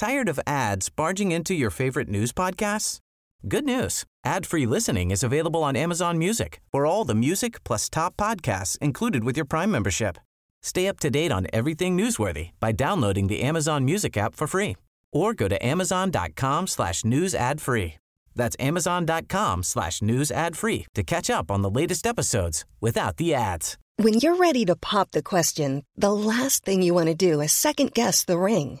Tired of ads barging into your favorite news podcasts? Good news. Ad-free listening is available on Amazon Music for all the music plus top podcasts included with your Prime membership. Stay up to date on everything newsworthy by downloading the Amazon Music app for free or go to amazon.com slash news ad free. That's amazon.com slash news ad free to catch up on the latest episodes without the ads. When you're ready to pop the question, the last thing you want to do is second guess the ring.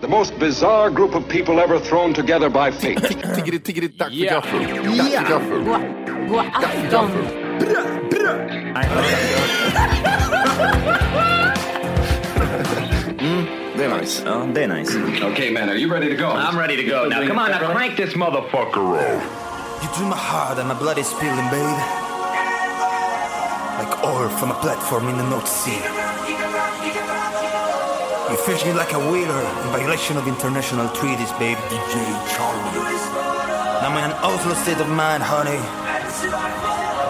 The most bizarre group of people ever thrown together by fate. Tiggeri, tiggeri, dack för Ja. gaffel. Dack för gaffel. God afton! Mm, det är nice. Ja, det är nice. okay, man, are you ready to go? I'm ready to go. Now, come on, now crank this motherfucker up. You do my heart and my blood is spilling, babe. Like oil from a platform in the North Sea. Fish me like a whaler in violation of international treaties, babe. DJ Charlie. I'm in an awful state of mind, honey.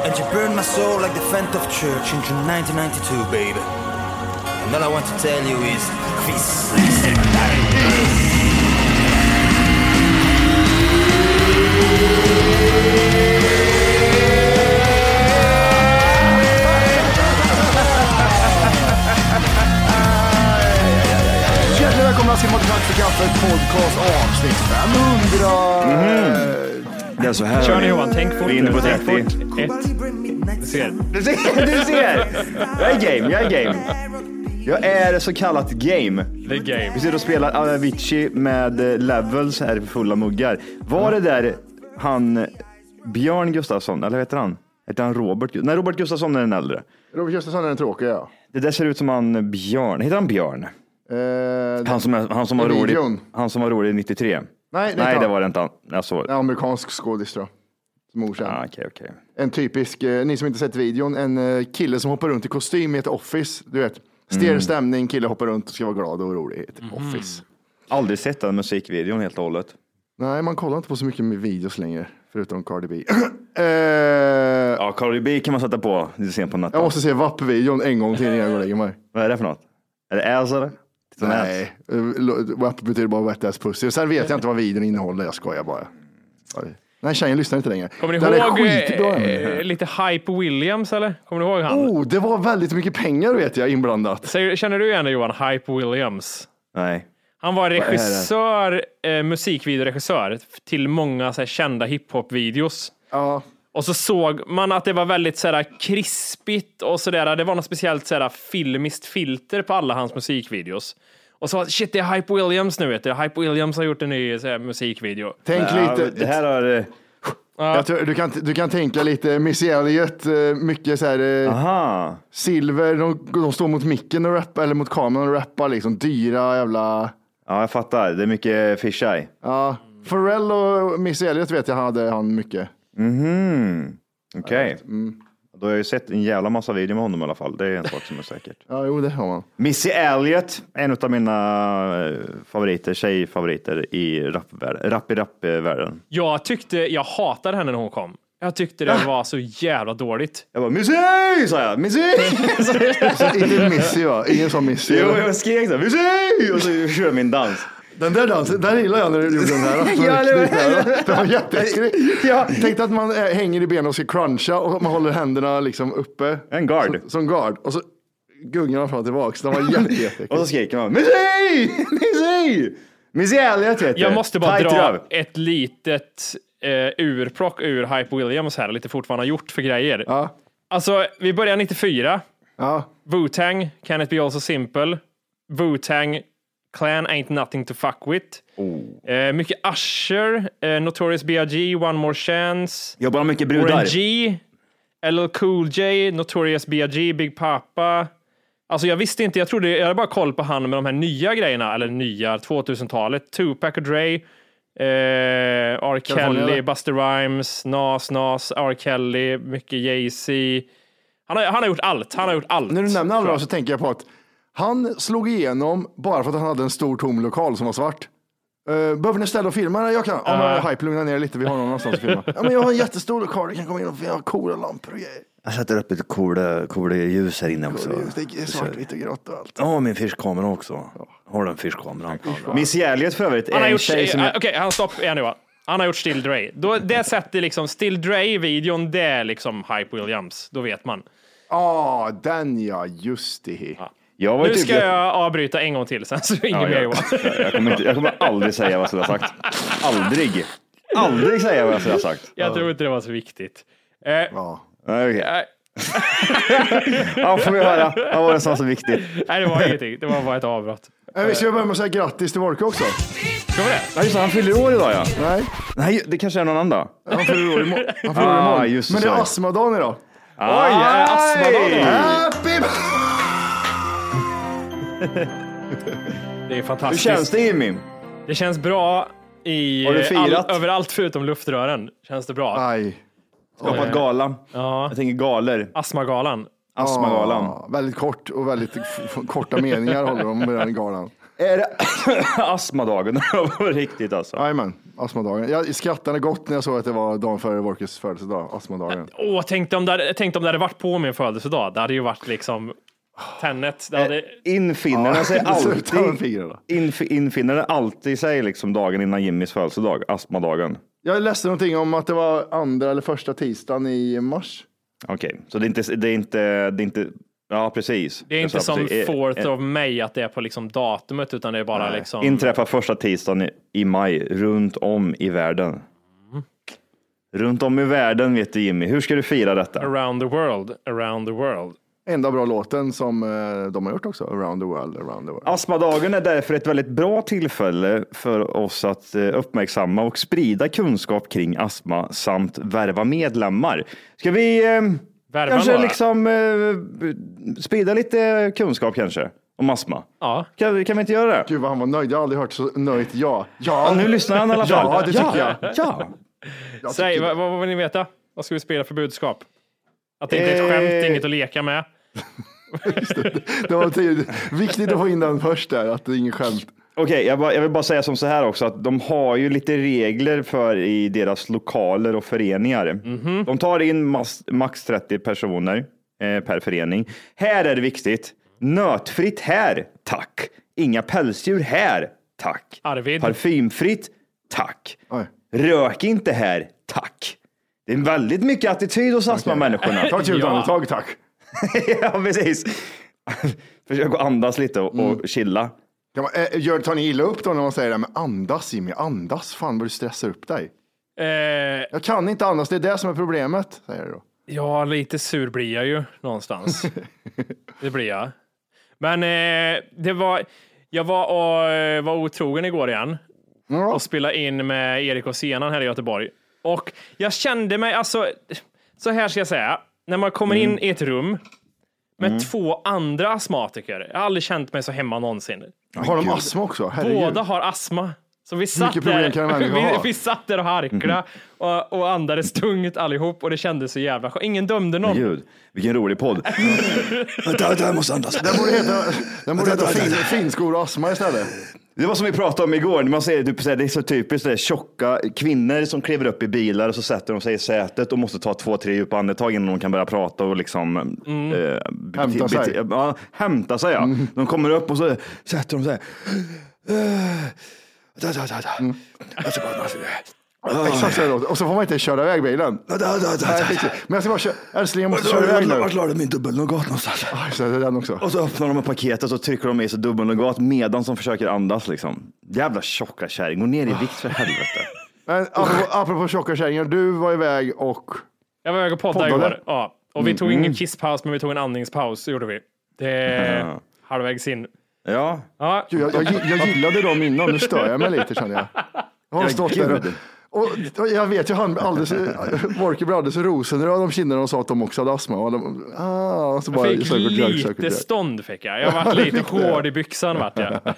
And you burned my soul like the Fentov Church in June 1992, baby. And all I want to tell you is, Hjärtligt välkomna till Tack för kaffet podcast avsnitt 500. Det är så här. Kör ni Johan, tänk fort. Vi är inne på nu. Tänk 30. fort. Ett. Du ser. Du ser, du ser! Jag är game, jag är game. Jag är så kallat game. The game. Vi sitter och spelar Avicii med eh, levels här fulla muggar. Var det där han Björn Gustafsson, eller vad heter han? Heter han Robert? Nej, Robert Gustafsson är den äldre. Robert Gustafsson är den tråkiga, ja. Det där ser ut som han Björn. Heter han Björn? Eh, Han som, är, han som, var, rolig, videon. han som var rolig 93. Nej, det Nej, det var det inte han. Jag såg en amerikansk skådis tror jag. Som okänd. Ah, Okej, okej. En typisk, eh, ni som inte sett videon, en eh, kille som hoppar runt i kostym i ett office. Du vet, stel stämning, kille hoppar runt och ska vara glad och rolig i ett office. Aldrig sett den musikvideon helt och hållet. Nej, man kollar inte på så mycket med videos längre, förutom Cardi B. eh, Ja, Cardi B kan man sätta på lite sent på natten. jag måste se VAP-videon en gång till innan jag går och lägger mig. Vad är det för något? Är det ass eller? På Nej, eh, WAP betyder bara wet ass pussy. Sen vet jag inte vad videon innehåller, jag skojar bara. Oj. Nej, tjejen lyssnar inte längre. Kommer ni Den ihåg skitbra. eh, lite Hype Williams eller? Kommer du ihåg han? Oh, det var väldigt mycket pengar vet jag inblandat. Säger, känner du igen det Johan? Hype Williams. Nej. Han var regissör, eh, musikvideoregissör till många så här, kända hiphop-videos. Ja, Och så såg man att det var väldigt sådär krispigt och sådär. Det var något speciellt sådär filmiskt filter på alla hans musikvideos. Och så shit, det är Hype Williams nu vet du. Hype Williams har gjort en ny såhär, musikvideo. tänk Ja, lite. det här har... eh, Jag tror, du, kan, du kan tänka lite Missy Elliott, eh, mycket så här eh, Aha. silver, de, de står mot micken och rappar, eller mot kameran och rappar liksom dyra jävla, Ja, jag fattar. Det är mycket fisheye. ja. Pharrell och Missy Elliott vet jag hade han mycket. Mhm. Okej. Mm. Då har jag ju sett en jävla massa videor med honom i alla fall. Det är en sak som är säkert. Ja, jo det har man. Missy Elliott, en av mina eh, favoriter, tjejfavoriter i rapvärlden. Rap i rap-världen. Jag tyckte, jag hatade henne när hon kom. Jag tyckte det var så jävla dåligt. Jag bara Missy! sa jag. Missy! Inte Missy va? Ingen sa Missy. jo, eller? jag skrek så här, Missy! Och så körde jag min dans. Den där dansen, den gillar jag när du gjorde den här. Ja? Det var jätteäckligt. Ja. Tänk att man eh, hänger i benen och ska cruncha och man håller händerna liksom uppe. En guard. Som, som guard. Och så gungar man fram och tillbaks. Den var jätte, Och så skrek man Missy! Missy! Missy Elliott vet du. Jag måste bara Tight dra röv. ett litet eh, urplock ur Hype Williams här, lite fort vad han har gjort för grejer. Ja. Alltså, vi börjar 94. Ja. Wu-Tang, Can it be also simple? Wu-Tang, Clan ain't nothing to fuck with. Oh. Eh, mycket Usher, eh, Notorious B.I.G., One More Chance, Jobbar mycket brudar. G, LL Cool J, Notorious B.I.G., Big Papa. Alltså jag visste inte, jag trodde, jag hade bara koll på han med de här nya grejerna, eller nya, 2000-talet. Tupac och Dre, Eh, R. Kelly? Buster Rhymes, Nas, Nas, R. Kelly, mycket Jay-Z. Han har, han har gjort allt. Han har gjort allt. När du nämner alla så tänker jag på att han slog igenom bara för att han hade en stor tom lokal som var svart. Uh, behöver ni ställa och filma? Jag kan. Ja, men Hype, lugna ner er lite. Vi har någon någonstans att filma. Ja, men jag har en jättestor lokal. Du kan komma in och vi har coola lampor och grejer. Jag sätter upp lite coola, coola ljus här inne också. Det är svart, vitt och grått och allt. Ja, min fiskkamera också. Har du en fiskkamera? Missy Elliot för övrigt Han har en gjort, tjej som... eh, Okej, han stopp igen nu va. Han har gjort Still Dre. Då, det sätter liksom Still Dre-videon, det är liksom Hype Williams. Då vet man. Ah, den ja, just det. Var Nu typ ska jag avbryta en gång till sen så är det Ja, inget mer jag, jag, kommer inte, jag kommer aldrig säga vad jag skulle ha sagt. Aldrig. Aldrig säga vad jag skulle ha sagt. Jag tror inte det var så viktigt. Eh, Ja. Nej, okej. eh, Ja, får vi höra. Vad var det som var så viktigt? nej, det var ingenting. Det var bara ett avbrott. Vi ska börja med att säga grattis till Wolke också. Ska vi det? Ja, just det, han fyller år idag ja. Nej, Nej, det kanske är någon annan dag. han fyller år imorgon. Han fyller år Ah, imorgon. Men det är astmadagen idag. Oj, eh, astmadagen. Happy Det är Hur fantastiskt. känns det Jimmy? Det känns bra i Har du firat? all, överallt förutom luftrören. Känns det bra. Aj. Skapat gala. Ja. Jag tänker galer. Astmagalan. Astmagalan. Ah, väldigt kort och väldigt korta meningar håller de med den galan. Är det astmadagen? På riktigt alltså. Jajamän, astmadagen. Jag skrattade gott när jag såg att det var dagen före Wolkes födelsedag, astmadagen. Åh, tänk om, det tänk om det hade varit på min födelsedag. Det hade ju varit liksom Tenet. Det hade, Infinner den sig alltid, inf, infinner alltid sig liksom dagen innan Jimmys födelsedag, astmadagen. Jag läste någonting om att det var andra eller första tisdagen i mars. Okej, så det är inte, det är inte, det är inte, ja precis. det är inte som precis. Eh, 4th eh, of May att det är på liksom datumet utan det är bara liksom Inträffar första tisdagen i- i maj runt om i världen. Mm. Runt om i världen vet du Jimmy, hur ska du fira detta? around the world, around the world. Enda bra låten som eh, de har gjort också, Around the World, Around the World. Astmadagen är därför ett väldigt bra tillfälle för oss att eh, uppmärksamma och sprida kunskap kring astma samt värva medlemmar. Ska vi eh, Värva kanske några? liksom eh, sprida lite kunskap kanske om astma? Ja, Kan, kan vi inte göra det? Gud vad han var nöjd, jag har aldrig hört så nöjt ja. Ja, Ja, nu lyssnar han i alla fall. Ja, det tycker ja, jag. Ja. jag säg vad, vad vill ni veta? Vad ska vi spela för budskap? Att det inte är ett skämt, Eh. inget att leka med. Det var tid- viktigt att få in den först där, att det är inget skämt. Okej, jag, bara- jag vill bara säga som så här också att de har ju lite regler för i deras lokaler och föreningar. Mhm. De tar in max, max 30 personer eh, per förening. Här är det viktigt. Nötfritt här, tack. Inga pälsdjur här, tack. Arvid. Parfymfritt, tack. Oj. Rök inte här, tack. Det är väldigt mycket attityd hos astmamänniskorna. Ta ett djupt Ja. andetag tack. ja, precis. Försök att andas lite och, Mm. och chilla. Kan man, eh, gör, tar ni illa upp då när man säger det? Men andas Jimmy, andas. Fan vad du stressar upp dig. Eh, Jag kan inte andas, det är det som är problemet. Säger jag då. ja, lite sur blir jag ju någonstans. det blir jag. Men eh, det var, jag var och eh, var otrogen igår igen Ja. och spelade in med Erik och Senan här i Göteborg. Och jag kände mig, alltså, så här ska jag säga, när man kommer in i ett rum med två andra astmatiker. Jag har aldrig känt mig så hemma någonsin. Har de astma också? Herregud. Båda har astma. Så vi satt, där, vi, vi satt där och harklade och, och andades tungt allihop och det kändes så jävla skönt. Ingen dömde någon. Gud, vilken rolig podd. Vänta, vänta, jag måste andas. Den borde heta, den borde heta fin, finskor och astma istället. Det var som vi pratade om igår, när man säger, typ, det är så typiskt, det är tjocka kvinnor som kliver upp i bilar och så sätter de sig i sätet och måste ta två, tre djupa andetag innan de kan börja prata och liksom eh, bete- Hämta sig. Ja, hämta sig ja. De kommer upp och så sätter de sig. Da, Exakt så låter det. Och så får man inte köra iväg bilen. Da, da, da, da, Nej, da. riktigt. Men jag ska bara köra, älskling jag måste köra iväg nu. Vart la du min dubbelnougat någonstans? Så är det den också. Och så öppnar de paketet och trycker de i sig dubbelnougat medan de försöker andas liksom. Jävla tjocka kärring, gå ner i vikt för helvete. Men apropå, apropå tjocka kärringar, du var iväg och Jag var iväg och poddade Poddade? igår. Ja. Och vi tog ingen kisspaus, men vi tog en andningspaus. Det gjorde vi. Det är Ja. halvvägs in. Ja, Ja, Gud, jag, jag, jag gillade dem innan, nu stör jag mig lite känner jag. Jag har stått där och, jag vet ju han alldeles, Worky blev alldeles rosenröd om kinderna och sa att de också hade astma. Och de, ah, så bara, jag fick söker drag, söker lite drag. stånd fick jag. Jag var lite hård i byxan vart jag.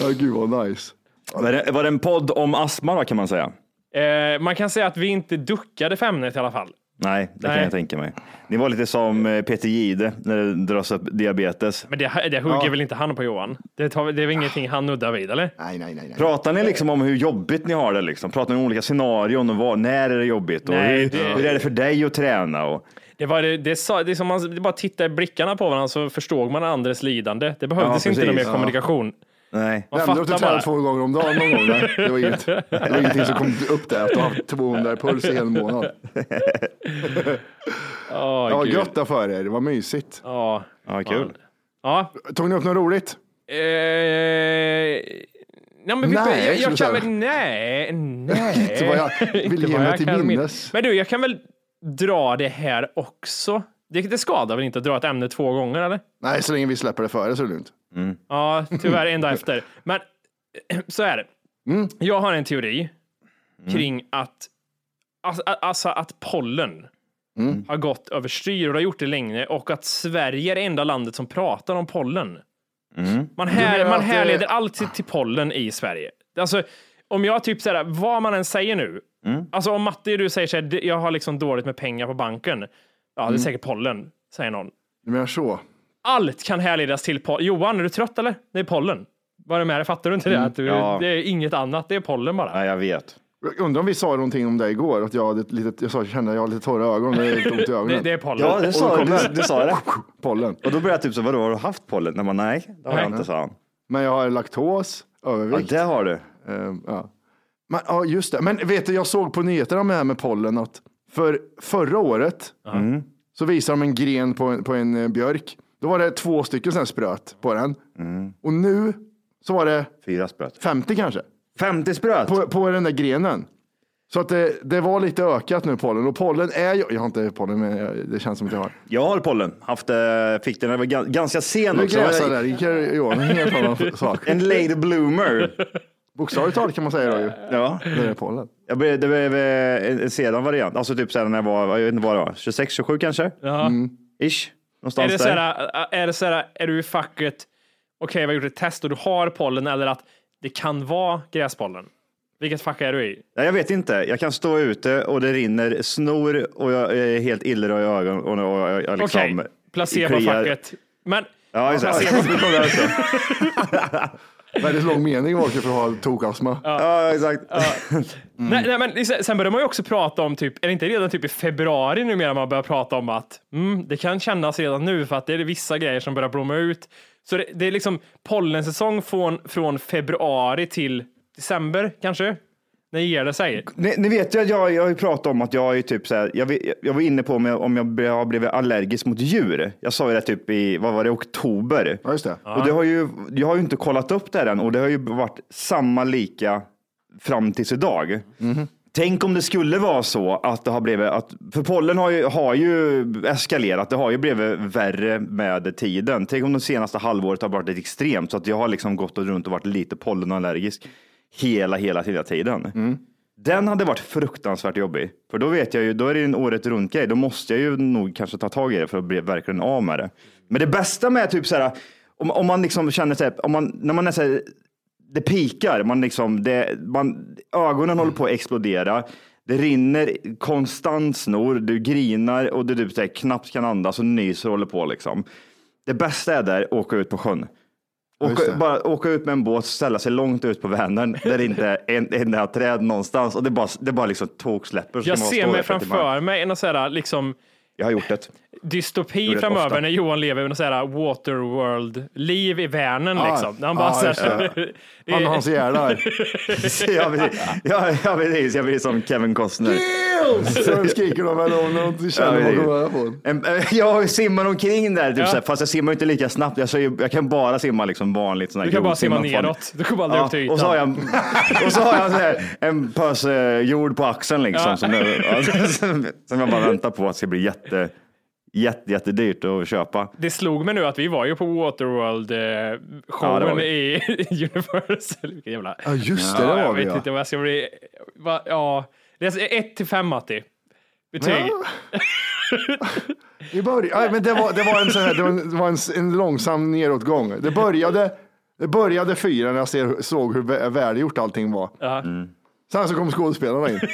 Ja, gud vad nice. Var det, var det en podd om astma då kan man säga? Eh, man kan säga att vi inte duckade för ämnet i alla fall. Nej, det kan Nej. jag tänka mig. Ni var lite som eh, Peter Jihde när det dras upp diabetes. Men det, det hugger väl inte han på Johan? Det, tar, det är väl ingenting han nuddar vid, eller? Nej, nej, nej. nej. Pratar ni liksom om hur jobbigt ni har det? Liksom? Pratar ni om olika scenarion och vad, när är det jobbigt? Och Nej, hur, det- hur är det för dig att träna? Och, Det, var, det, det, sa, det som man det bara tittar i blickarna på varandra så förstod man andres lidande. Det behövdes Ja, inte någon mer precis. Ja. Nej. Man Vände fattar bara. två gånger om dagen någon gång? Nej, det var inget. Det var ingenting som kom upp där, att du har haft 200 i puls i en månad. Åh, Ja, gud. gött för er, det var mysigt. Ja. Ja, kul. Ja. Tog ni upp något roligt? Eh, nej, men vi, Nej, jag, jag kan väl, nej, nej. Inte vad jag vill Inte ge mig till minnes. Men du, jag kan väl dra det här också. Det, det skadar väl inte att dra ett ämne två gånger, eller? Nej, så länge vi släpper det före så är det lugnt. Ja, tyvärr en dag efter. Men så är det. Mm. Jag har en teori kring att, alltså, alltså att pollen Mm. har gått överstyr och har gjort det länge och att Sverige är det enda landet som pratar om pollen. Man, här, man att det- härleder alltid till pollen i Sverige. Alltså, om jag typ såhär, vad man än säger nu, alltså om Matte du säger såhär, jag har liksom dåligt med pengar på banken. Ja, Mm. det är säkert pollen, säger någon. Du menar så? Allt kan härledas till pollen. Johan, är du trött eller? Det är pollen. Vad är det med dig? Fattar du inte det? Att du, Ja. Det är inget annat, det är pollen bara. Nej, jag vet. Jag undrar om vi sa någonting om det igår, att jag, hade ett litet, jag sa, jag kände att jag har lite torra ögon, det är lite ont i Det, ögonen. det är pollen. Ja, det sa, du, det. du sa det. Pollen. Och då började jag typ så, vadå, har du haft pollen? Nej, nej, det har jag Nej. inte, sa han. Men jag har laktos, Ja, övervikt. det har du. Ehm, ja. Men, ja, just det. Men vet du, jag såg på nyheterna med, det här med pollen att för förra året så visade de en gren på en, på en eh, björk. Då var det två stycken sådana spröt på den. Och nu så var det Fyra spröt. 50 kanske 50 spröt? på, på den där grenen. Så att det, det var lite ökat nu pollen och pollen är ju, jag har inte pollen men jag- det känns som att jag har. Jag har pollen. Haft, eh, fick den, den var ga- ganska sen också. gräsar där, gick jag Johan, en lady bloomer. Bokstavligt talat kan man säga då ju. Ja. Det är pollen. Jag blev, det blev eh, en, sedan variant. Alltså typ sen när jag var, jag vet inte vad det var, 26, 27 kanske? Ja. Mm. Ish. Är Någonstans det där. såhär, är det såhär, är du i facket, okej vi har gjort ett test och du har pollen eller att det kan vara gräspollen? Vilket fack är du i? Nej, jag vet inte. Jag kan stå ute och det rinner snor och jag är helt illröd i ögonen. Och, och, jag liksom Okej, placebo-facket. Men Ja, exakt. Väldigt lång mening var det för att ha tokastma. ja, exakt. Nej, nej, men sen- sen börjar man ju också prata om, typ, är det inte redan typ i februari numera man börjar prata om att mm, det kan kännas redan nu för att det är vissa grejer som börjar blomma ut. Så det, det är liksom pollensäsong från, från februari till december kanske? När ger det sig? Ni, ni vet ju att jag, jag har ju pratat om att jag är typ så här, jag, jag var inne på om jag, om jag har blivit allergisk mot djur. Jag sa ju det typ i, vad var det, oktober. Ja, just det. Och det har ju, jag har ju inte kollat upp det här än och det har ju varit samma lika fram tills idag. Tänk om det skulle vara så att det har blivit, att, för pollen har ju, har ju eskalerat, det har ju blivit värre med tiden. Tänk om det senaste halvåret har varit extremt så att jag har liksom gått runt och varit lite pollenallergisk hela, hela, hela tiden. Den hade varit fruktansvärt jobbig. För då vet jag ju, då är det en året runt grej. Då måste jag ju nog kanske ta tag i det för att bli verkligen av med det. Men det bästa med typ så här, om, om man liksom känner sig, om man, när man är så här, det pikar, man liksom, det, man, ögonen håller på att explodera. Det rinner konstant snor, du grinar och du typ knappt kan andas och nyser och håller på liksom. Det bästa är där, åka ut på sjön. Åka, bara åka ut med en båt, ställa sig långt ut på Vänern där det inte är en enda träd någonstans och det bara, det bara liksom toksläpper. Jag ser mig framför mig en sån här, liksom, Jag har gjort det. Dystopi det framöver ofta. när Johan lever under så här Waterworld-liv i Vänern. Ja, liksom. När han ja, bara så just här, det. Han och hans gärdar. ja, precis. Ja, ja, precis. Jag blir som Kevin Costner. Så skriker de väl om de inte känner Ja, vad det- de på. Jag simmar omkring där, typ, Ja. så här, fast jag simmar inte lika snabbt. Jag, så, jag kan bara simma liksom vanligt. Sån Du kan bara simma neråt. Du kommer aldrig upp till Ja, ytan. och så har jag, och så har jag så här, en pöse jord på axeln liksom, Ja. som, jag, som, som jag bara väntar på att ska bli jätte, jätte, jättedyrt att köpa. Det slog mig nu att vi var ju på Waterworld-showen Ja, det var vi. i Universal. Vilken jävla... Ja, just det, det Ja, var jag vi vet ja. inte vad jag ska bli. Va, ja, det är 1 till 5 Matti. Betyg. I början, nej, men det var, det var, en, sån här, det var, en, det var en, en långsam nedåtgång. Det började Det började fyra när jag ser, såg hur vä- välgjort allting var. Ja. Sen så kom skådespelarna in.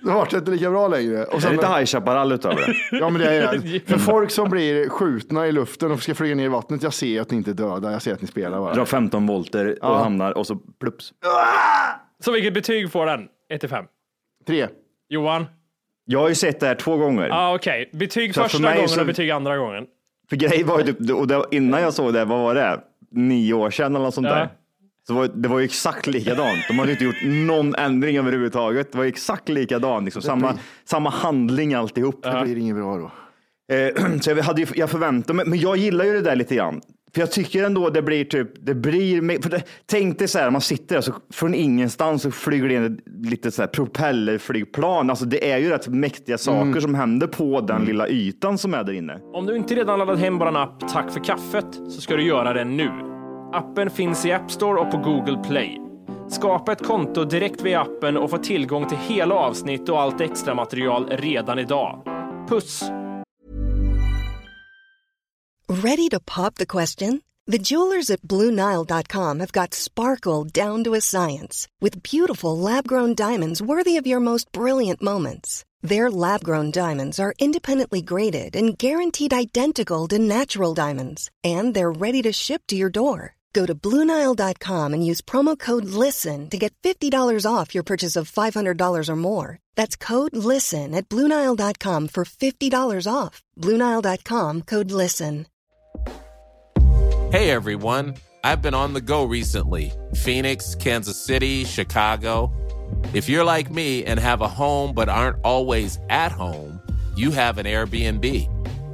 Det vart inte lika bra längre. Och Är det sen, lite High Chaparral utav det? ja, men det är det. För folk som blir skjutna i luften och ska flyga ner i vattnet, jag ser att ni inte är döda, jag ser att ni spelar bara. Drar 15 volter och hamnar och så plups. Så vilket betyg får den? 1 till 5. Tre. Johan? Jag har ju sett det här två gånger. Ja, okej. Betyg Så för första mig gången så- och betyg andra gången. För grejen var ju typ, och det, innan jag såg det, vad var det? Nio år sedan eller något sånt Ja. där. Så var, det var ju exakt likadant. De hade inte gjort någon ändring överhuvudtaget. Det var exakt likadant. Liksom. Samma, samma handling alltihop. Det blir inget bra då. Eh, så jag, hade ju, jag förväntade mig, men jag gillar ju det där lite grann. För jag tycker ändå det blir typ, det blir, för det, tänk dig så här, man sitter där så från ingenstans så flyger det in ett litet så här propellerflygplan. Alltså det är ju rätt mäktiga saker som händer på den lilla ytan som är där inne. Om du inte redan laddat hem vår app Tack för kaffet så ska du göra det nu. Appen finns i App Store och på Google Play. Skapa ett konto direkt via appen och få tillgång till hela avsnitt och allt extra material redan idag. Puss! Ready to pop the question? The jewelers at BlueNile.com have got sparkle down to a science with beautiful lab grown diamonds worthy of your most brilliant moments. Their lab grown diamonds are independently graded and guaranteed identical to natural diamonds, and they're ready to ship to your door. Go to BlueNile.com and use promo code LISTEN to get $50 off your purchase of $500 or more. That's code LISTEN at BlueNile.com for $50 off. BlueNile.com code LISTEN. Hey everyone, I've been on the go recently Phoenix, Kansas City, Chicago. If you're like me and have a home but aren't always at home, you have an Airbnb.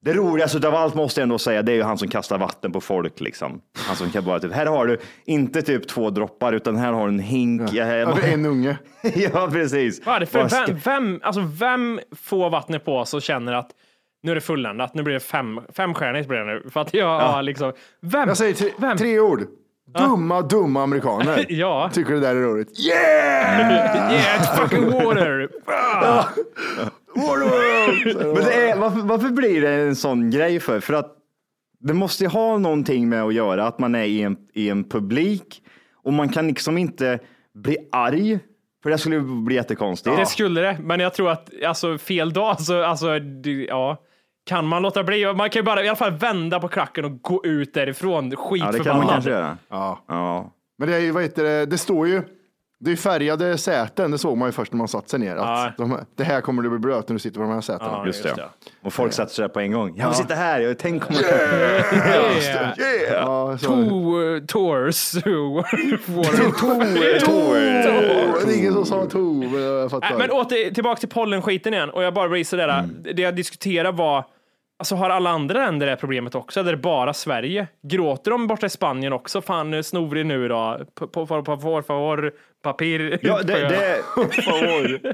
det roligaste av allt måste jag ändå säga, det är ju han som kastar vatten på folk. Liksom. Han som kan bara typ, här har du inte typ två droppar, utan här har du en hink. Ja, Ja, det är en unge. ja precis. Vad är det för vem, vem, alltså vem får vattnet på sig och känner att nu är det fulländat, nu blir det fem, femstjärnigt blir det nu. För att jag har liksom, vem? Jag säger tre, Vem? tre ord. Dumma, dumma amerikaner. Ja. Tycker det där är roligt. Yeah! Yeah, it's fucking water! Men det är, varför, varför blir det en sån grej för? För att det måste ju ha någonting med att göra att man är i en, i en publik och man kan liksom inte bli arg. För det skulle ju bli jättekonstigt. Det skulle det, men jag tror att alltså, fel dag så alltså, det- ja. Kan man låta bli? Man kan ju bara i alla fall vända på klacken och gå ut därifrån Ja, det kan man skitförbannad. kanske göra. Ja. Ja. Men det är vad heter det, det står ju, det är färgade säten, det såg man ju först när man satt sig ner. Att Ja. de, det här kommer du bli blöt när du sitter på de här sätena. Ja, Just just det. Och folk sätter sig där på en gång. Jag vill sitta här. Jag tänk om Yeah. Ja, så, Two uh, tours. Är ingen som sa to, men jag fattar. Men åter, tillbaka till pollenskiten igen och jag bara blir sådär, Mm. det jag diskuterar var, alltså har alla andra länder det här problemet också eller är det bara Sverige? Gråter de borta i Spanien också? Fan nu då? På, på, på, på favor, favor, papir. Ja, det, det,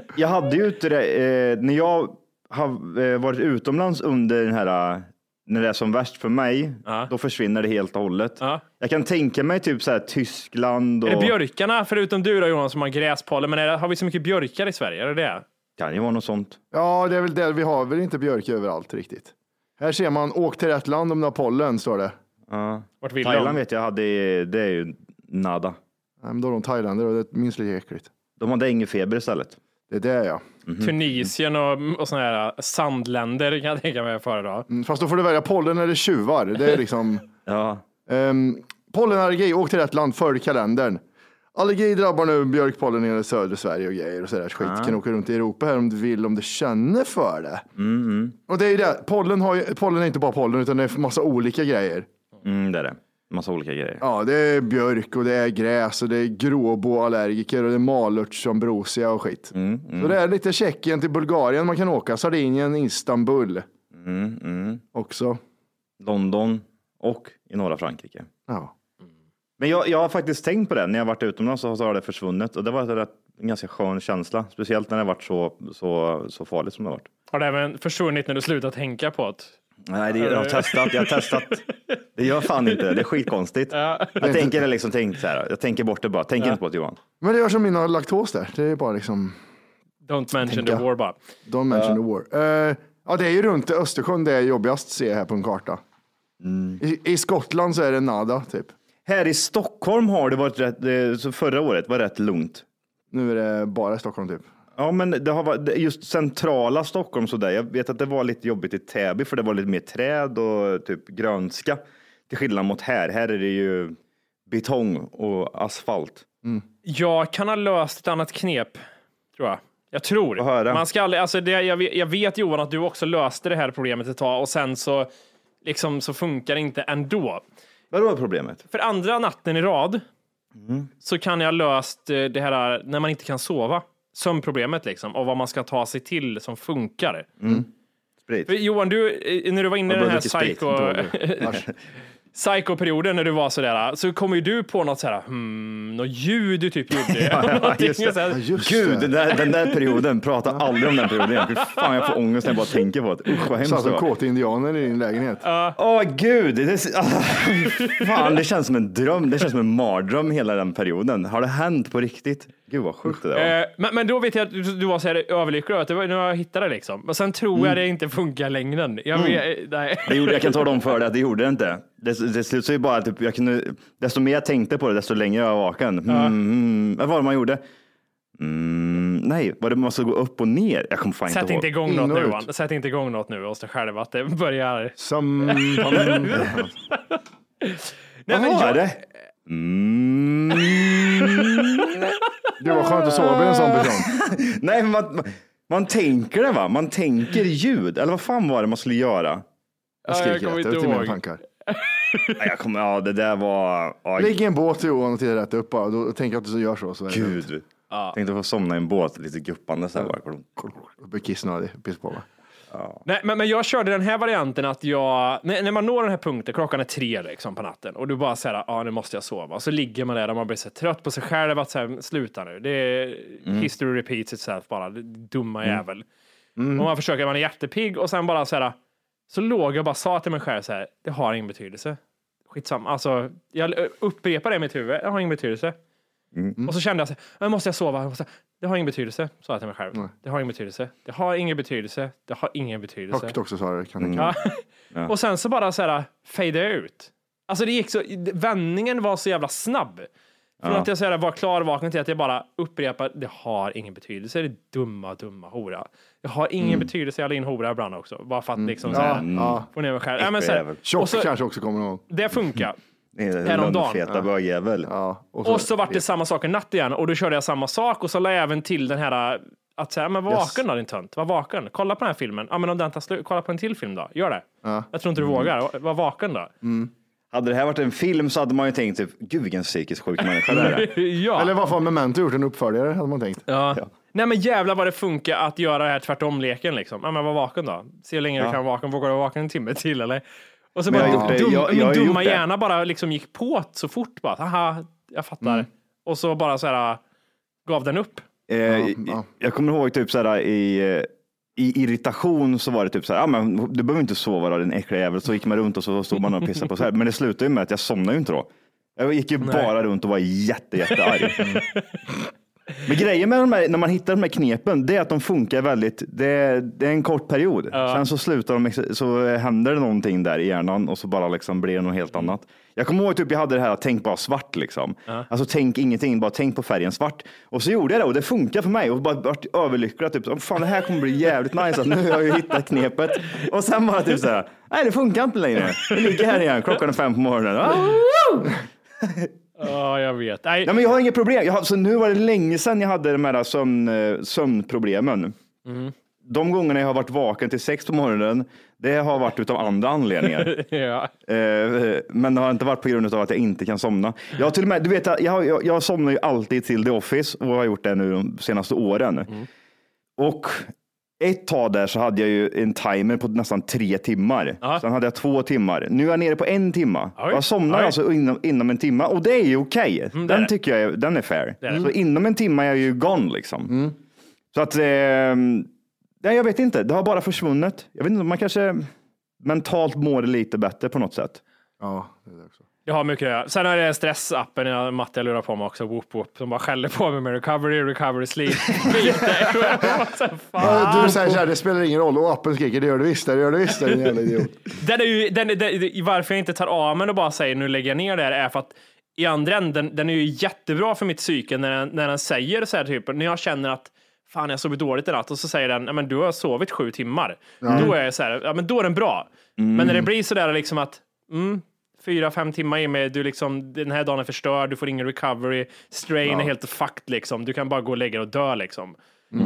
jag hade ju inte det, eh, när jag har eh, varit utomlands under den här, eh, när det är som värst för mig, Ja. då försvinner det helt och hållet. Ja. Jag kan tänka mig typ så här Tyskland och Är det björkarna, förutom du då Jonas som har gräspollen, men är det, har vi så mycket björkar i Sverige? Är det det? kan ju vara något sånt. Ja, det är väl det. Vi har väl inte björk överallt riktigt. Här ser man, åk till rätt land om du har pollen, står det. Ja. Vart vill Thailand de? vet jag hade, det är ju nada. Nej, men då är de thailändare och det är minst lika äckligt. De hade denguefeber istället. Det är det ja. Tunisien och, och sådana här sandländer kan jag tänka mig att föredra. Mm, Fast då får du välja pollen eller tjuvar. Det är liksom... Ja, Um, pollenallergi, åk till rätt land, följ kalendern. Allergi drabbar nu björkpollen i södra Sverige och grejer och sådär skit. Kan åka runt i Europa här om du vill, om du känner för det. Och det är ju det, pollen, har ju, pollen är inte bara pollen utan det är massa olika grejer. mm, det är det. Massa olika grejer. Ja, det är björk och det är gräs och det är gråboallergiker och det är malörtsambrosia och skit. Så det är lite Tjeckien till Bulgarien man kan åka, Sardinien, Istanbul också. London och i norra Frankrike. Ja. Men jag, jag har faktiskt tänkt på det. När jag varit utomlands så, så har det försvunnit och det var en rätt, en ganska skön känsla. Speciellt när det varit så, så, så farligt som det har varit. Har det även försvunnit när du slutar tänka på det? Nej, det, jag har testat. Jag har testat. Det gör fan inte det. Det är skitkonstigt. Jag tänker liksom, tänk så här. Jag tänker bort det bara. Tänk inte på det Johan. Men det gör som mina laktos där. Det är bara liksom, Don't mention Tänka. the war bara. don't mention the war. Eh, ja, det är ju runt Östersjön det är jobbigast ser jag här på en karta. Mm. I, I Skottland så är det nada typ. Här i Stockholm har det varit rätt, eh, så förra året var rätt lugnt. Nu är det bara Stockholm typ. Ja, men det har varit det- just centrala Stockholm så där. Jag vet att det var lite jobbigt i Täby för det var lite mer träd och typ grönska. Till skillnad mot här. Här är det ju betong och asfalt. Jag kan ha löst ett annat knep, tror jag. Jag tror. Man ska aldrig, alltså det, jag, vet, jag vet Johan att du också löste det här problemet ett tag och sen så, liksom, så funkar det inte ändå. Vad var problemet? För andra natten i rad Mm. så kan jag löst eh, det här när man inte kan sova. Sömnproblemet liksom och vad man ska ta sig till som funkar. För Johan, du, eh, när du var inne i den här psycho... inte Psycho-perioden när du var sådär, så kommer ju du på något sådär, hmm, något ljud du typ gjorde. Någonting just det. så här- Ja, just Gud, det. den där, den där perioden, prata aldrig om den perioden igen. Fan, jag får ångest när jag bara tänker på det. Usch vad hemskt Satt det som var. kåta indianer i din lägenhet. Åh gud, det, är- ah, fan, det känns som en dröm. Det känns som en mardröm hela den perioden. Har det hänt på riktigt? Gud vad sjukt det där var. Eh, men, men då vet jag att du, var så här överlycklig över att det var, nu har jag hittat det liksom. Men sen tror Mm. jag det inte funkar längre. Jag vet, nej. Det gjorde, jag kan tala om för dig att det gjorde det inte. Det, det slutade ju bara typ, jag kunde, desto mer jag tänkte på det, desto längre jag var vaken. Mm, mm, vad var det man gjorde? Mm, nej, var det man skulle gå upp och ner? Jag kommer fan Sätt inte inte ihåg. igång något nu. Johan. Sätt inte igång något nu hos dig själv att det börjar. Som... Nej, Vad men var jag, det? Mm, Det var skönt att sova med en sån person. nej, men man, man, tänker det va? Man tänker ljud. Eller vad fan var det man skulle göra? Jag jag skriker kommer rätt inte ut i mina ihåg. tankar. Nej, Jag kommer, ja, det där var... Ja, Ligg i en båt Johan och titta rätt upp bara. Då tänker jag att du gör så. så är det lugnt. gud. Tänkte få somna i en båt lite guppande så här. bara. Blir kissnödig. Piss på mig. Nej, men, men jag körde den här varianten att jag, när, när man når den här punkten, klockan är tre liksom på natten och du bara säger ja nu måste jag sova. Och så ligger man där och man blir så trött på sig själv att så här, sluta nu. Det är history repeats itself bara, dumma jävel. Och man försöker, man är jättepigg och sen bara så här, så låg jag bara sa till mig själv så här, det har ingen betydelse. Skitsamma, alltså jag upprepar det i mitt huvud, det har ingen betydelse. Och så kände jag så här, nu måste jag sova, jag måste, det har ingen betydelse, sa jag till mig själv. Det har ingen betydelse, det har ingen betydelse, det har ingen betydelse. Högt också sa du. Kan mig. Ja. Och sen så bara så här fade ut. Alltså det gick så, vändningen var så jävla snabb. Från att jag så här var klarvaken till att jag bara upprepar, det har ingen betydelse, det är dumma, dumma hora. Det har ingen betydelse, jag la in hora ibland också. Bara för att liksom så Ja, här, ja. få ner mig själv. Ja, men så här. Tjock Mm. så, kanske också kommer ihåg. det funkar. Häromdagen. Lönnfeta bögjävel. Ja. Och så vart det samma sak en natt igen och då körde jag samma sak och så la jag även till den här att säga, men var Yes. vaken då din tönt, var vaken. Kolla på den här filmen. Ja men om den tar slut, kolla på en till film då. Gör det. Ja. Jag tror inte du vågar. Var vaken då. Hade det här varit en film så hade man ju tänkt, typ, gud vilken psykiskt sjuk människa det är. ja. Eller varför har Memento gjort en uppföljare hade man tänkt. ja. Nej men jävlar vad det funkar att göra det här tvärtom-leken liksom. Ja men var vaken då. Se hur länge du kan vara vaken. Vågar du vara vaken en timme till eller? Och så Men bara, jag dum, Jag- jag gjort dumma hjärna bara liksom gick på så fort bara. Haha, jag fattar. Och så bara så här gav den upp. Eh, ja. Jag kommer ihåg typ så här i, i irritation så var det typ så här, ja, men du behöver inte sova då din äckliga jävel. Så gick man runt och så stod man och pissade på sig. Men det slutade ju med att jag somnade ju inte då. Jag gick ju bara runt och var jätte, jättearg. Men grejen med de här, när man hittar de här knepen, det är att de funkar väldigt, det, det är en kort period. Sen så slutar de, så händer det någonting där i hjärnan och så bara liksom blir det något helt annat. Jag kommer ihåg typ jag hade det här, tänk bara svart liksom. Alltså tänk ingenting, bara tänk på färgen svart. Och så gjorde jag det och det funkar för mig och bara vart överlycklig. Typ, "Åh, fan det här kommer bli jävligt nice, att nu har jag ju hittat knepet. Och sen bara typ så här, nej det funkar inte längre. Jag ligger här igen, klockan är fem på morgonen. Ja, jag vet. Nej, Nej, men jag har inget problem. Jag har, så nu var det länge sedan jag hade de här sömn, eh, sömnproblemen. De gångerna jag har varit vaken till sex på morgonen, det har varit utav andra anledningar. ja. Eh, men det har inte varit på grund av att jag inte kan somna. Jag till med, du vet, jag, jag, jag, somnar ju alltid till The Office och har gjort det nu de senaste åren. Och ett tag där så hade jag ju en timer på nästan tre timmar. Ja. Sen hade jag två timmar. Nu är jag nere på en timma. Oj. Jag somnar Oj. alltså inom, inom en timma och det är ju okej. det är den tycker jag är, den är fair. Det är det. Så inom en timma är jag ju gone liksom. Så att, eh, nej, jag vet inte. Det har bara försvunnit. Jag vet inte, man kanske mentalt mår lite bättre på något sätt. Ja, det är det också. Jag har mycket att göra. Sen är det stressappen jag, Matte jag lurar på mig också, Whoop Whoop, som bara skäller på mig med recovery, recovery, sleep. Det. Ja, Du säger så här, det spelar ingen roll och appen skriker, det gör det visst, det gör det visst, det är en jävla idiot. Den är ju, den, den, varför jag inte tar av mig och bara säger nu lägger jag ner det här är för att i andra änden, den är ju jättebra för mitt psyke när den, när den säger så här typ, när jag känner att fan jag sovit dåligt i natt och så säger den, ja men du har sovit sju timmar. Då är jag så här, ja men då är den bra. Men när det blir så där liksom att, mm, fyra, fem timmar i med, du liksom, den här dagen är förstörd, du får ingen recovery, strain är helt fucked liksom, du kan bara gå och lägga dig och dö liksom.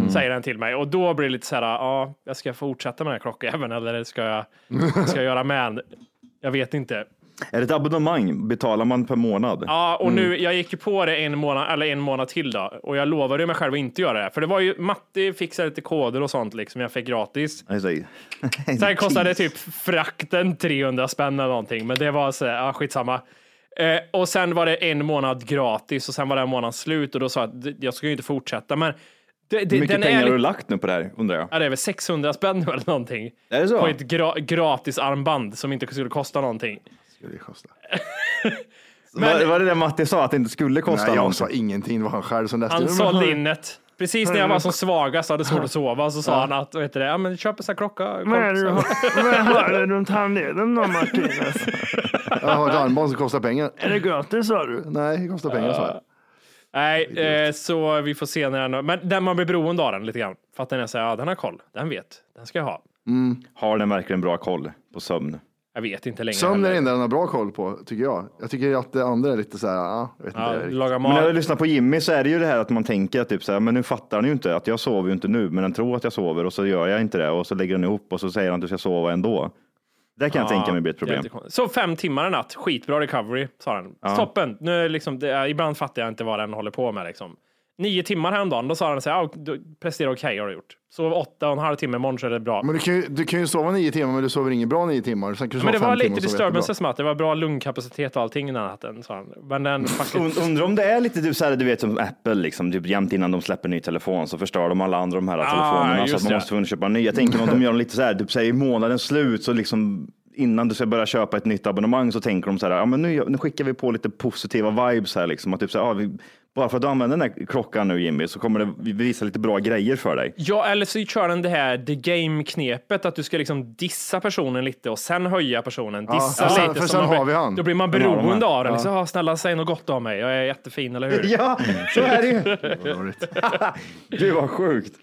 Säger den till mig och då blir det lite så här, ja, jag ska fortsätta med den här klockäven eller ska jag, ska jag göra med Jag vet inte. Är det ett abonnemang? Betalar man per månad? Ja, och nu, jag gick ju på det en månad, eller en månad till då, och jag lovade mig själv att inte göra det. För det var ju, Matti fixade lite koder och sånt liksom, jag fick gratis. Sen kostade typ frakten 300 spänn eller någonting, men det var så, ja skitsamma. Eh, och sen var det en månad gratis och sen var den månaden slut och då sa jag att jag ska ju inte fortsätta, men det, det, Hur mycket pengar är har du lagt nu på det här undrar jag? ja, det är väl 600 spänn eller någonting. Är det så? På ett gra, gratis armband som inte skulle kosta någonting. Det kosta? var, var det det Matti sa, att det inte skulle kosta Nej, jag någonting? sa ingenting, det var han själv som läste. Han Men in ett. Precis när jag var som svagast och hade svårt att sova så sa han att, vad heter det, ja men köp en sån här klocka. Vad är det du har- du runt handleden då Martinez? Jag har ett armband som kostar pengar. Är det gratis sa du? Nej, det kostar pengar sa jag. Nej, eh, så vi får se när den, men den man blir beroende av den lite grann. För att den är så här, ja den har koll, den vet, den ska jag ha. Har den verkligen bra koll på sömn? Jag vet inte längre. Sömn är det enda den har bra koll på, tycker jag. Jag tycker att det andra är lite så här, ja, jag vet Ja, inte. laga Men när jag lyssnar på Jimmy så är det ju det här att man tänker att typ så här, men nu fattar han ju inte att jag sover ju inte nu, men den tror att jag sover och så gör jag inte det och så lägger den ihop och så säger han att du ska sova ändå. Det kan jag tänka mig blir ett problem. Jättekonstigt. Så fem timmar en natt, skitbra recovery, sa den. Toppen. Nu är liksom, det ibland fattar jag inte vad den håller på med. Liksom. Nio timmar häromdagen, då sa den så här, ah, du presterar okej har du gjort. Sov åtta och en halv timme, imorgon så är det bra. Men du kan, ju, du kan ju sova nio timmar, men du sover inget bra nio timmar. Sen kan du Men det var lite disturbances med att det var bra lungkapacitet och allting den natten. Sa han. Men den faktiskt... Und- Undrar om det är lite typ så här, du vet som Apple, liksom, typ jämt innan de släpper ny telefon så förstör de alla andra de här telefonerna så att man det. måste få köpa en ny. Jag tänker om de gör lite så här, typ säger månadens slut så liksom innan du ska börja köpa ett nytt abonnemang så tänker de så här, ja men nu, nu skickar vi på lite positiva vibes här liksom. Att typ så här, ja, vi, bara för att du använder den här klockan nu Jimmy så kommer det vi visa lite bra grejer för dig. Ja, eller så kör den det här the game-knepet, att du ska liksom dissa personen lite och sen höja personen. Dissa för sen- lite. för så sen blir- har vi han. Då blir man beroende av den. Liksom, ah, snälla, säg något gott om mig. Jag är jättefin, eller hur? Ja, så är det ju. Gud vad sjukt.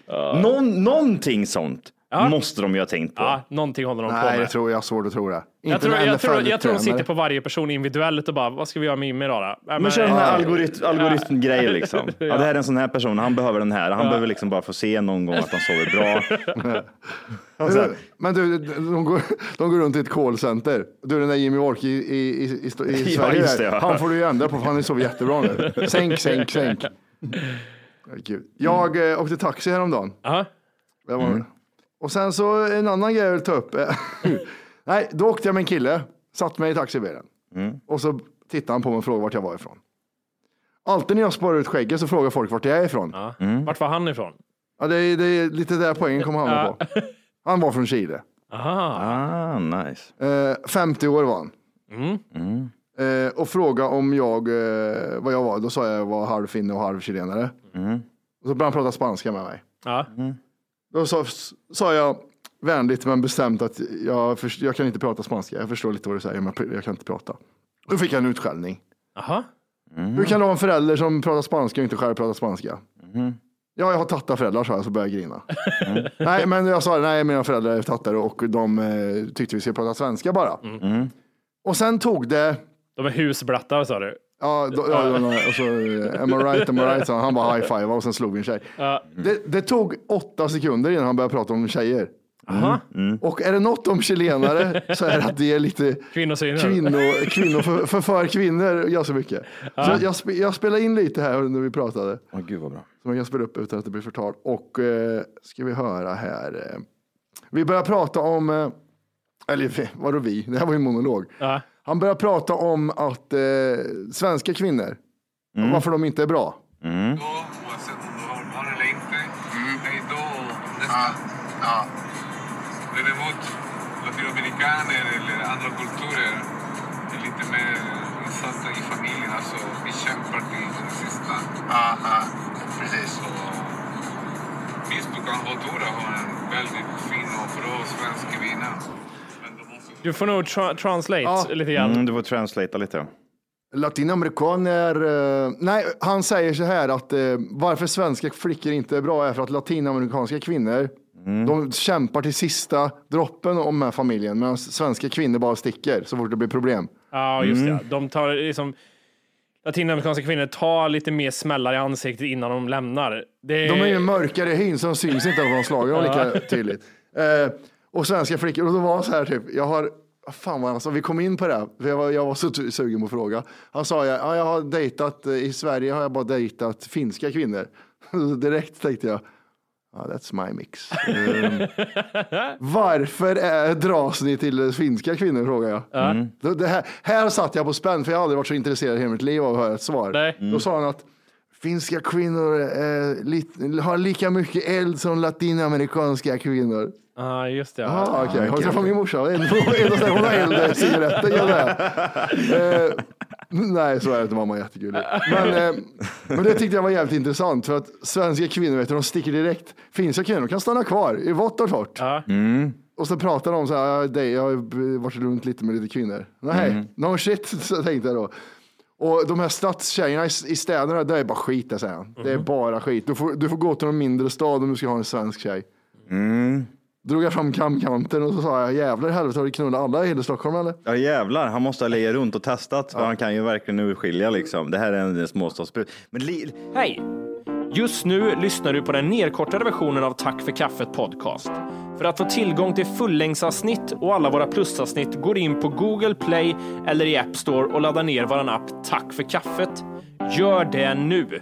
Någon, någonting sånt måste de ju ha tänkt på. Ja, någonting håller de på Nej, med. det tror jag har svårt att tro det. jag, tror, jag, tror, jag tror de sitter på varje person individuellt och bara, vad ska vi göra med Jimmy idag då? Ja, Men kör den här ja, algoritm, algoritmgrejer liksom. Ja, det här är en sån här person, han behöver den här. Han behöver liksom bara få se någon gång att han sover bra. Och så här, Men du, de går, de går runt i ett callcenter. Du, den där Jimmy Walker i, i, i, i, i Ja, Sverige, det, ja. han får du ju ändra på för han är så jättebra nu. Sänk, sänk, sänk. Gud. Jag eh, åkte taxi häromdagen. Aha. Det var, Och sen så en annan grej jag vill ta upp. Nej, då åkte jag med en kille, satt mig i taxibilen. Och så tittade han på mig och frågade vart jag var ifrån. Alltid när jag sparar ut skägget så frågar folk vart jag är ifrån. Ja. Ja. Vart var han ifrån? det, är, det är lite där poängen kommer hamna på. Han var från Chile. Aha. ah, nice. Eh, 50 år var han. Mm. Eh, och frågade om jag, eh, vad jag var. Då sa jag att jag var halv finne och halv chilenare. Och så började han prata spanska med mig. Ja. Då sa, sa jag vänligt men bestämt att jag, först, jag kan inte prata spanska. Jag förstår lite vad du säger men jag kan inte prata. Då fick jag en utskällning. Aha. Hur kan du ha en förälder som pratar spanska och inte själv pratar spanska? Ja, jag har tattarföräldrar sa jag så började jag grina. nej, men jag sa nej, mina föräldrar är tattare och de eh, tyckte vi skulle prata svenska bara. Och sen tog det De är husblattar sa du. Ja, då, ja, ja, och så eh, am I right, am I right, sa han. Han bara high five och sen slog vi en tjej. Ja. Det, det tog åtta sekunder innan han började prata om tjejer. Aha. Och är det något om chilenare så är det att det är lite Kvinnosynen. kvinno, kvinno för, för, för kvinnor ganska mycket. Så jag, jag spelar in lite här när vi pratade. Åh, gud vad bra. Som jag kan spela upp utan att det blir förtal. Och eh, ska vi höra här. Eh, vi börjar prata om, eh, eller vadå vi, det här var ju en monolog. Ja. Han börjar prata om att eh, svenska kvinnor, varför de inte är bra. oavsett om du har barn eller inte. Hej då, nästa. Däremot latinamerikaner eller andra kulturer är lite mer insatta i familjen. Alltså, vi kämpar till det sista. Precis. Så, visst, du kan ha tur att ha en väldigt fin och bra svensk kvinna. Du får nog tra- translate Ja. lite grann. Mm, du får translata lite. Latinamerikaner, eh, nej, han säger så här att eh, varför svenska flickor inte är bra är för att latinamerikanska kvinnor, de kämpar till sista droppen om den här familjen, medan svenska kvinnor bara sticker så fort det blir problem. Ja, just det. De tar liksom Latinamerikanska kvinnor tar lite mer smällar i ansiktet innan de lämnar. Det De är ju mörkare i hyn så de syns inte att de slagen lika tydligt. Eh, och svenska flickor, och då var det så här typ, jag har, fan vad han sa, vi kom in på det, för jag var, jag var så sugen på att fråga. Han sa, ja, jag har dejtat, eh, i Sverige har jag bara dejtat finska kvinnor. Direkt tänkte jag, Ja, that's my mix. Ehm, varför är, dras ni till finska kvinnor, frågar jag. Mm. Det, det här, här satt jag på spänn, för jag har aldrig varit så intresserad i hela mitt liv av att höra ett svar. Nej. Då sa han att finska kvinnor eh, li, har lika mycket eld som latinamerikanska kvinnor. Ja, just det. Ah, okej. Har du träffat min morsa? En, en, en, hon har eld, cigaretter, gör det. Eh, nej, så är det inte. Mamma är jättegullig. Men, eh, men det tyckte jag var jävligt intressant för att svenska kvinnor, vet du, de sticker direkt. Finska kvinnor kan stanna kvar i vått och torrt. Ja. Och så pratar de så här, "Ja, det- jag har varit runt lite med lite kvinnor. Nej, no shit, så tänkte jag då. Och de här stadstjejerna i, städerna, det är bara skit, det säger han. Det är bara skit. Du får, du får gå till någon mindre stad om du ska ha en svensk tjej. Drog jag fram kamkanten och så sa jag, jävlar i helvete har du knullat alla i hela Stockholm eller? Ja jävlar, han måste ha legat runt och testat. För han kan ju verkligen urskilja liksom. Det här är en småstadsbrud. Hej! Just nu lyssnar du på den nedkortade versionen av Tack för kaffet podcast. För att få tillgång till fullängdsavsnitt och alla våra plusavsnitt går in på Google Play eller i App Store och laddar ner vår app Tack för kaffet. Gör det nu!